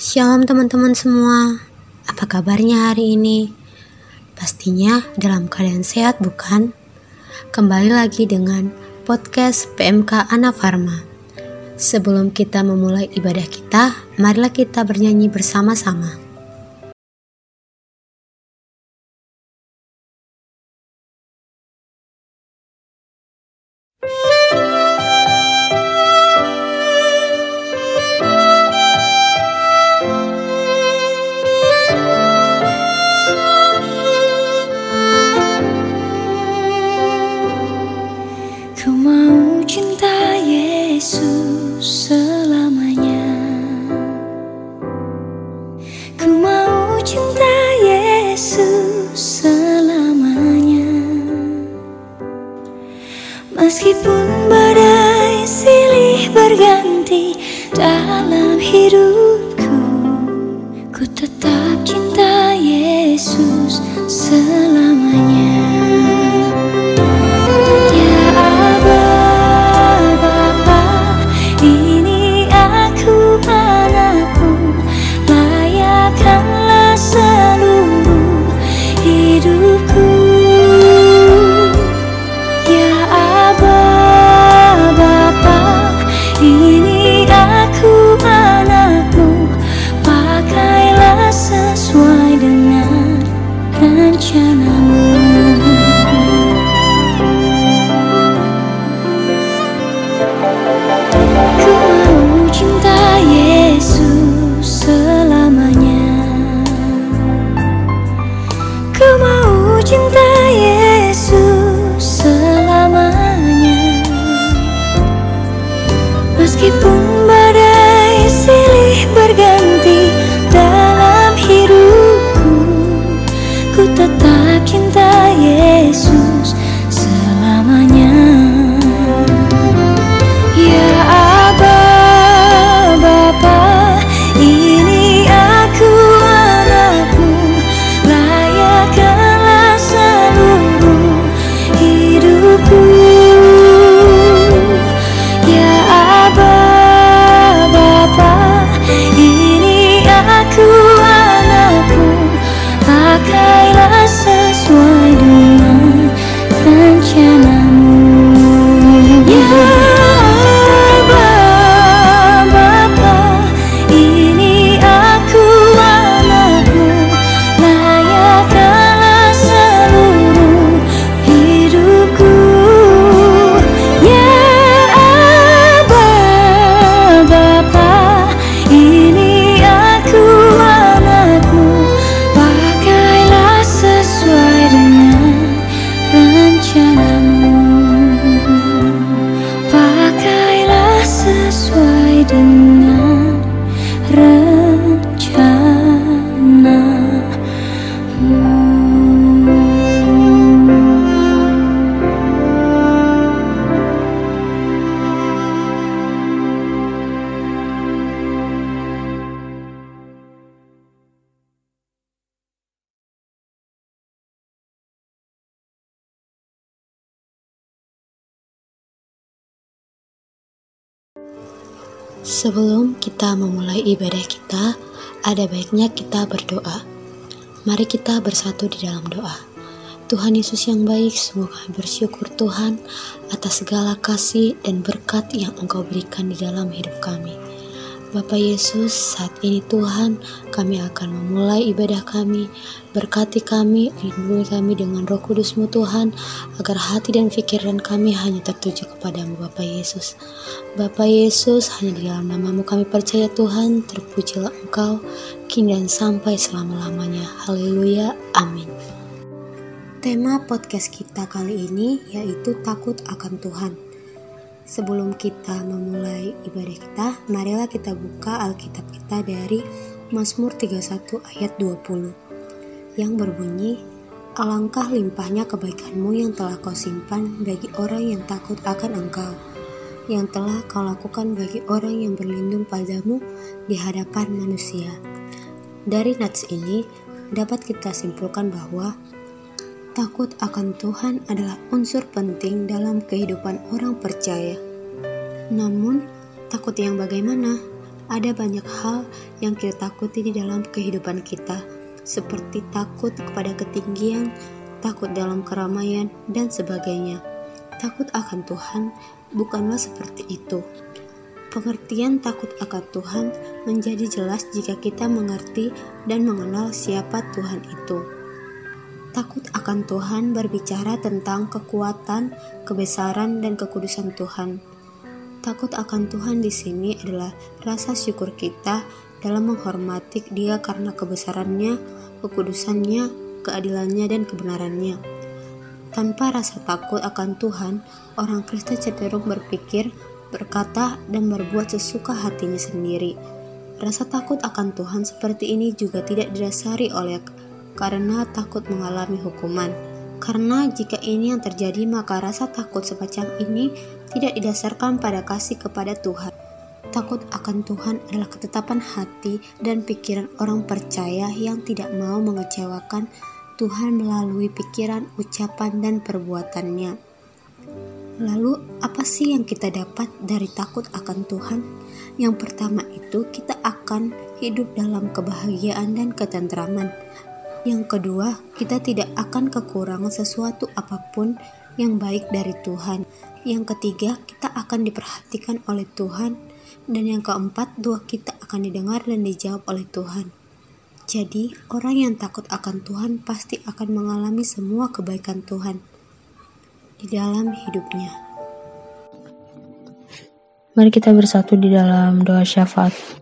Shalom teman-teman semua, apa kabarnya hari ini? Pastinya dalam keadaan sehat bukan? Kembali lagi dengan podcast PMK Ana Farma. Sebelum kita memulai ibadah kita, marilah kita bernyanyi bersama-sama. Sebelum kita memulai ibadah kita, ada baiknya kita berdoa. Mari kita bersatu di dalam doa. Tuhan Yesus yang baik, sungguh kami bersyukur Tuhan atas segala kasih dan berkat yang Engkau berikan di dalam hidup kami. Bapak Yesus, saat ini Tuhan, kami akan memulai ibadah kami. Berkati kami, lindungi kami dengan roh kudusmu Tuhan, agar hati dan pikiran kami hanya tertuju kepadamu Bapak Yesus. Bapak Yesus, hanya di dalam namamu kami percaya Tuhan, terpujilah Engkau, kini dan sampai selama-lamanya. Haleluya, amin. Tema podcast kita kali ini yaitu takut akan Tuhan. Sebelum kita memulai ibadah kita, marilah kita buka Alkitab kita dari Mazmur 31 ayat 20 yang berbunyi, Alangkah limpahnya kebaikanmu yang telah kau simpan bagi orang yang takut akan engkau, yang telah kau lakukan bagi orang yang berlindung padamu di hadapan manusia. Dari nats ini, dapat kita simpulkan bahwa Takut akan Tuhan adalah unsur penting dalam kehidupan orang percaya. Namun, takut yang bagaimana? Ada banyak hal yang kita takuti di dalam kehidupan kita, seperti takut kepada ketinggian, takut dalam keramaian, dan sebagainya. Takut akan Tuhan bukanlah seperti itu. Pengertian takut akan Tuhan menjadi jelas jika kita mengerti dan mengenal siapa Tuhan itu. Takut akan Tuhan berbicara tentang kekuatan, kebesaran, dan kekudusan Tuhan. Takut akan Tuhan di sini adalah rasa syukur kita dalam menghormati Dia karena kebesarannya, kekudusannya, keadilannya, dan kebenarannya. Tanpa rasa takut akan Tuhan, orang Kristen cenderung berpikir berkata dan berbuat sesuka hatinya sendiri. Rasa takut akan Tuhan seperti ini juga tidak didasari oleh karena takut mengalami hukuman. Karena jika ini yang terjadi, maka rasa takut semacam ini tidak didasarkan pada kasih kepada Tuhan. Takut akan Tuhan adalah ketetapan hati dan pikiran orang percaya yang tidak mau mengecewakan Tuhan melalui pikiran, ucapan, dan perbuatannya. Lalu, apa sih yang kita dapat dari takut akan Tuhan? Yang pertama itu, kita akan hidup dalam kebahagiaan dan ketentraman. Yang kedua, kita tidak akan kekurangan sesuatu apa pun yang baik dari Tuhan. Yang ketiga, kita akan diperhatikan oleh Tuhan. Dan yang keempat, doa kita akan didengar dan dijawab oleh Tuhan. Jadi, orang yang takut akan Tuhan pasti akan mengalami semua kebaikan Tuhan di dalam hidupnya. Mari kita bersatu di dalam doa syafaat.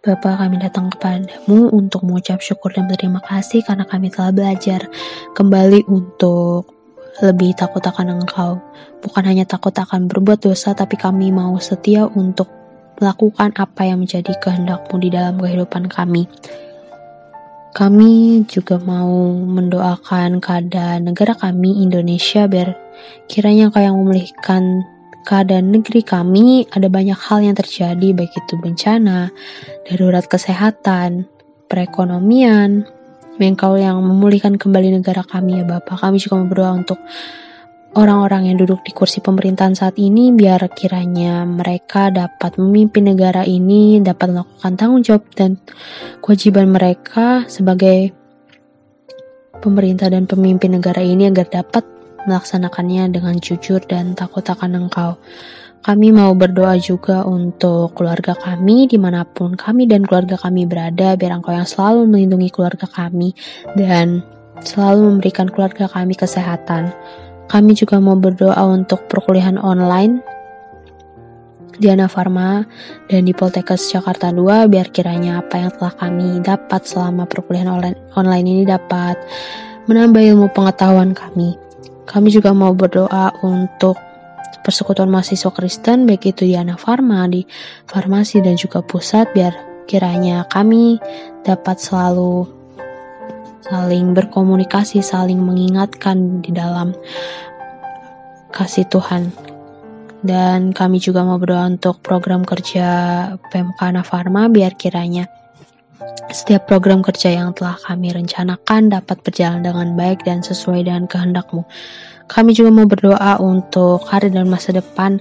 Bapa kami datang kepadamu untuk mengucap syukur dan berterima kasih karena kami telah belajar kembali untuk lebih takut akan Engkau. Bukan hanya takut akan berbuat dosa, tapi kami mau setia untuk melakukan apa yang menjadi kehendakmu di dalam kehidupan kami. Kami juga mau mendoakan keadaan negara kami, Indonesia, biar kiranya Kau yang memulihkan keadaan negeri kami. Ada banyak hal yang terjadi, baik itu bencana, darurat kesehatan, perekonomian, Engkau yang memulihkan kembali negara kami ya Bapak. Kami juga berdoa untuk orang-orang yang duduk di kursi pemerintahan saat ini biar kiranya mereka dapat memimpin negara ini, dapat melakukan tanggung jawab dan kewajiban mereka sebagai pemerintah dan pemimpin negara ini agar dapat melaksanakannya dengan jujur dan takut akan engkau. Kami mau berdoa juga untuk keluarga kami di mana pun kami dan keluarga kami berada biar engkau yang selalu melindungi keluarga kami dan selalu memberikan keluarga kami kesehatan kami juga mau berdoa untuk perkuliahan online di Ana Farma dan di Poltekkes Jakarta 2 biar kiranya apa yang telah kami dapat selama perkuliahan online ini dapat menambah ilmu pengetahuan kami. Kami juga mau berdoa untuk persekutuan mahasiswa Kristen baik itu di Ana Farma, di farmasi dan juga pusat biar kiranya kami dapat selalu saling berkomunikasi, saling mengingatkan di dalam kasih Tuhan. Dan kami juga mau berdoa untuk program kerja PMK Farma biar kiranya setiap program kerja yang telah kami rencanakan dapat berjalan dengan baik dan sesuai dengan kehendakmu. Kami juga mau berdoa untuk hari dan masa depan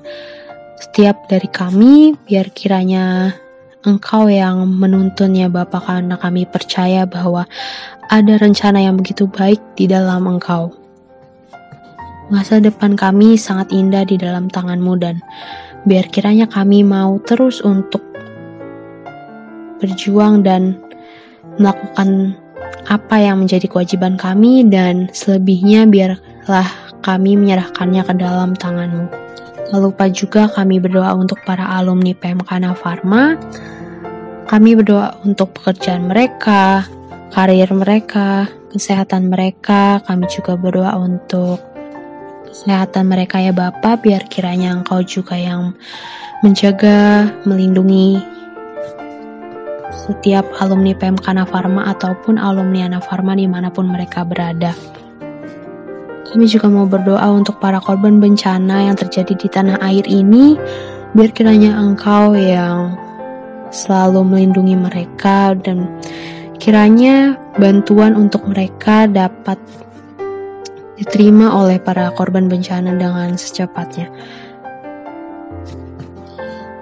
setiap dari kami biar kiranya Engkau yang menuntunnya Bapa karena kami percaya bahwa ada rencana yang begitu baik di dalam Engkau. Masa depan kami sangat indah di dalam tanganmu dan biar kiranya kami mau terus untuk berjuang dan melakukan apa yang menjadi kewajiban kami dan selebihnya biarlah kami menyerahkannya ke dalam tanganmu. Tak lupa juga kami berdoa untuk para alumni PMK Pharma. Kami berdoa untuk pekerjaan mereka, karir mereka, kesehatan mereka. Kami juga berdoa untuk kesehatan mereka ya Bapak, biar kiranya Engkau juga yang menjaga, melindungi setiap alumni PMK Pharma ataupun alumni Pharma di mana pun mereka berada. Kami juga mau berdoa untuk para korban bencana yang terjadi di tanah air ini, biar kiranya Engkau yang selalu melindungi mereka dan kiranya bantuan untuk mereka dapat diterima oleh para korban bencana dengan secepatnya.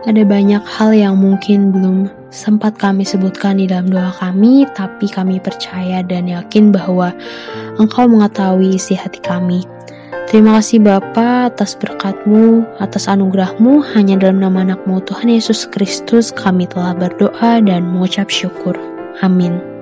Ada banyak hal yang mungkin belum sempat kami sebutkan di dalam doa kami, tapi kami percaya dan yakin bahwa Engkau mengetahui isi hati kami. Terima kasih Bapa atas berkatmu, atas anugerahmu, hanya dalam nama anakmu Tuhan Yesus Kristus kami telah berdoa dan mengucap syukur. Amin.